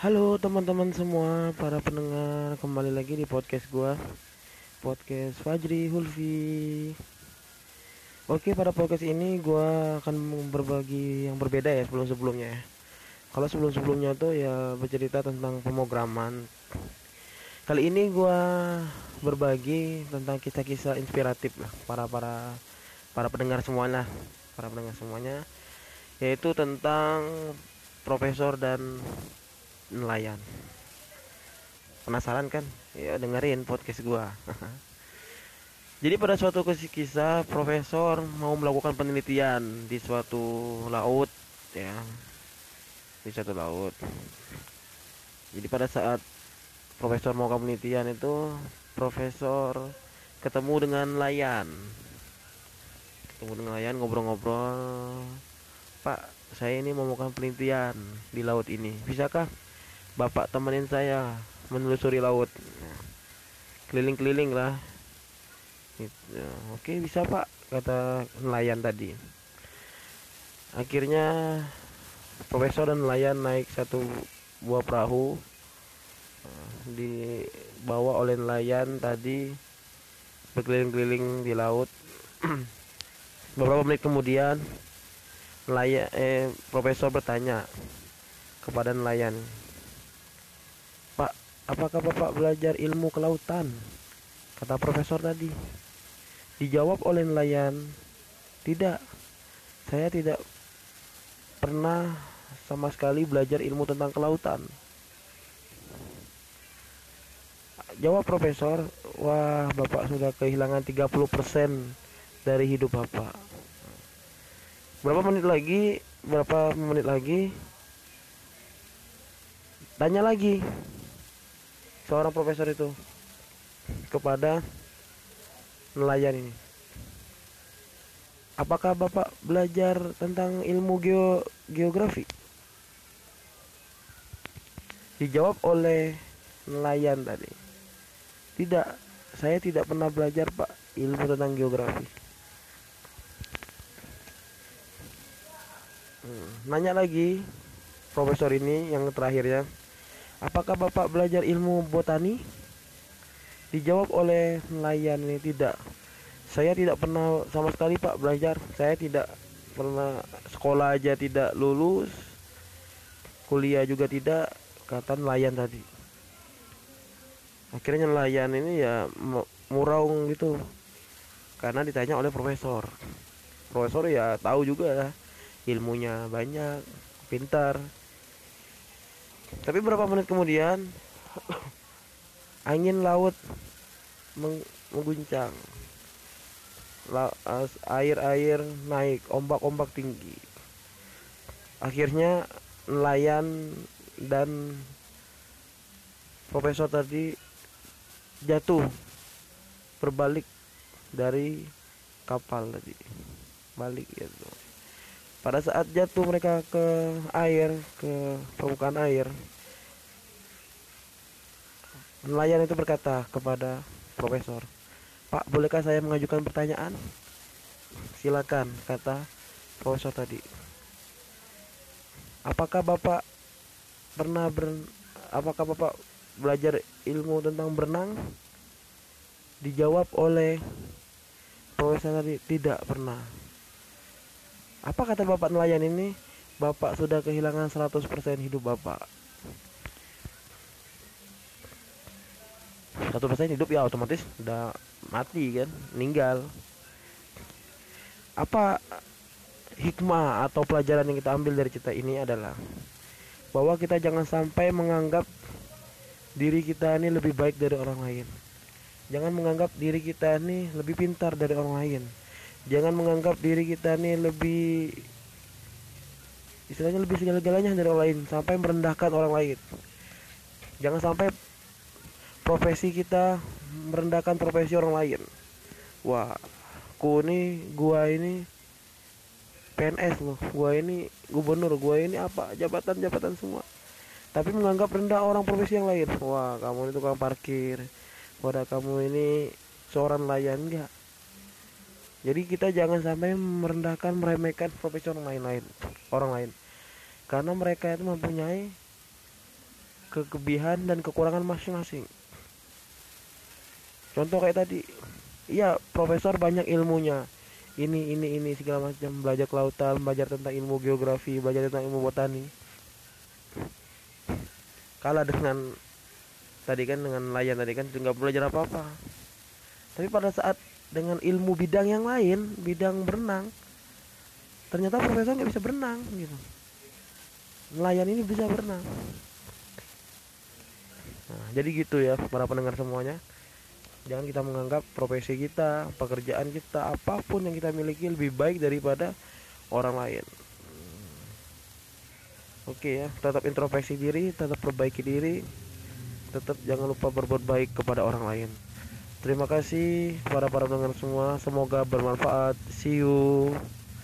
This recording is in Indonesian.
Halo teman-teman semua, para pendengar kembali lagi di podcast gua Podcast Fajri Hulfi. Oke pada podcast ini gua akan berbagi yang berbeda ya sebelum-sebelumnya. Ya Kalau sebelum-sebelumnya tuh ya bercerita tentang pemrograman. Kali ini gua berbagi tentang kisah-kisah inspiratif lah para para para pendengar semuanya para pendengar semuanya yaitu tentang profesor dan nelayan. Penasaran kan? Ya dengerin podcast gua. Jadi pada suatu kisah profesor mau melakukan penelitian di suatu laut ya. Di suatu laut. Jadi pada saat profesor mau penelitian itu profesor ketemu dengan nelayan. Ketemu dengan nelayan ngobrol-ngobrol pak saya ini mau melakukan penelitian di laut ini. Bisakah bapak temenin saya menelusuri laut. Keliling-keliling lah. Gitu. oke bisa pak kata nelayan tadi. Akhirnya profesor dan nelayan naik satu buah perahu dibawa oleh nelayan tadi berkeliling-keliling di laut. Beberapa menit kemudian nelayan eh profesor bertanya kepada nelayan Apakah Bapak belajar ilmu kelautan? Kata profesor tadi. Dijawab oleh nelayan, "Tidak. Saya tidak pernah sama sekali belajar ilmu tentang kelautan." Jawab profesor, "Wah, Bapak sudah kehilangan 30% dari hidup Bapak." Berapa menit lagi? Berapa menit lagi? Tanya lagi seorang profesor itu kepada nelayan ini. Apakah Bapak belajar tentang ilmu geo geografi? Dijawab oleh nelayan tadi. Tidak, saya tidak pernah belajar Pak ilmu tentang geografi. Hmm, nanya lagi profesor ini yang terakhirnya Apakah Bapak belajar ilmu botani? Dijawab oleh nelayan ini tidak. Saya tidak pernah sama sekali Pak belajar. Saya tidak pernah sekolah aja tidak lulus. Kuliah juga tidak, kata nelayan tadi. Akhirnya nelayan ini ya muraung gitu. Karena ditanya oleh profesor. Profesor ya tahu juga ilmunya banyak, pintar tapi berapa menit kemudian angin laut mengguncang. Air-air naik ombak-ombak tinggi. Akhirnya nelayan dan profesor tadi jatuh berbalik dari kapal tadi. Balik gitu pada saat jatuh mereka ke air ke permukaan air nelayan itu berkata kepada profesor Pak bolehkah saya mengajukan pertanyaan? Silakan kata profesor tadi. Apakah bapak pernah ber apakah bapak belajar ilmu tentang berenang? Dijawab oleh profesor tadi tidak pernah apa kata bapak nelayan ini? Bapak sudah kehilangan 100% hidup bapak. Satu persen hidup ya otomatis udah mati kan, meninggal. Apa hikmah atau pelajaran yang kita ambil dari cerita ini adalah bahwa kita jangan sampai menganggap diri kita ini lebih baik dari orang lain. Jangan menganggap diri kita ini lebih pintar dari orang lain jangan menganggap diri kita nih lebih istilahnya lebih segala-galanya dari orang lain sampai merendahkan orang lain. Jangan sampai profesi kita merendahkan profesi orang lain. Wah ku ini gua ini PNS loh. Gua ini gubernur gua ini apa jabatan-jabatan semua. Tapi menganggap rendah orang profesi yang lain. Wah kamu ini tukang parkir. Wadah kamu ini seorang nelayan enggak jadi kita jangan sampai merendahkan meremehkan profesi orang lain lain orang lain. Karena mereka itu mempunyai kelebihan dan kekurangan masing-masing. Contoh kayak tadi iya profesor banyak ilmunya. Ini ini ini segala macam. Belajar kelautan belajar tentang ilmu geografi belajar tentang ilmu botani. Kalah dengan tadi kan dengan nelayan tadi kan nggak belajar apa apa tapi pada saat dengan ilmu bidang yang lain bidang berenang ternyata profesor nggak bisa berenang gitu. Nelayan ini bisa berenang. Nah jadi gitu ya para pendengar semuanya. Jangan kita menganggap profesi kita pekerjaan kita apa pun yang kita miliki lebih baik daripada orang lain. Oke ya tetap introspeksi diri tetap perbaiki diri tetap jangan lupa berbuat baik kepada orang lain terima kasih para para pendengar semua. Semoga bermanfaat. See you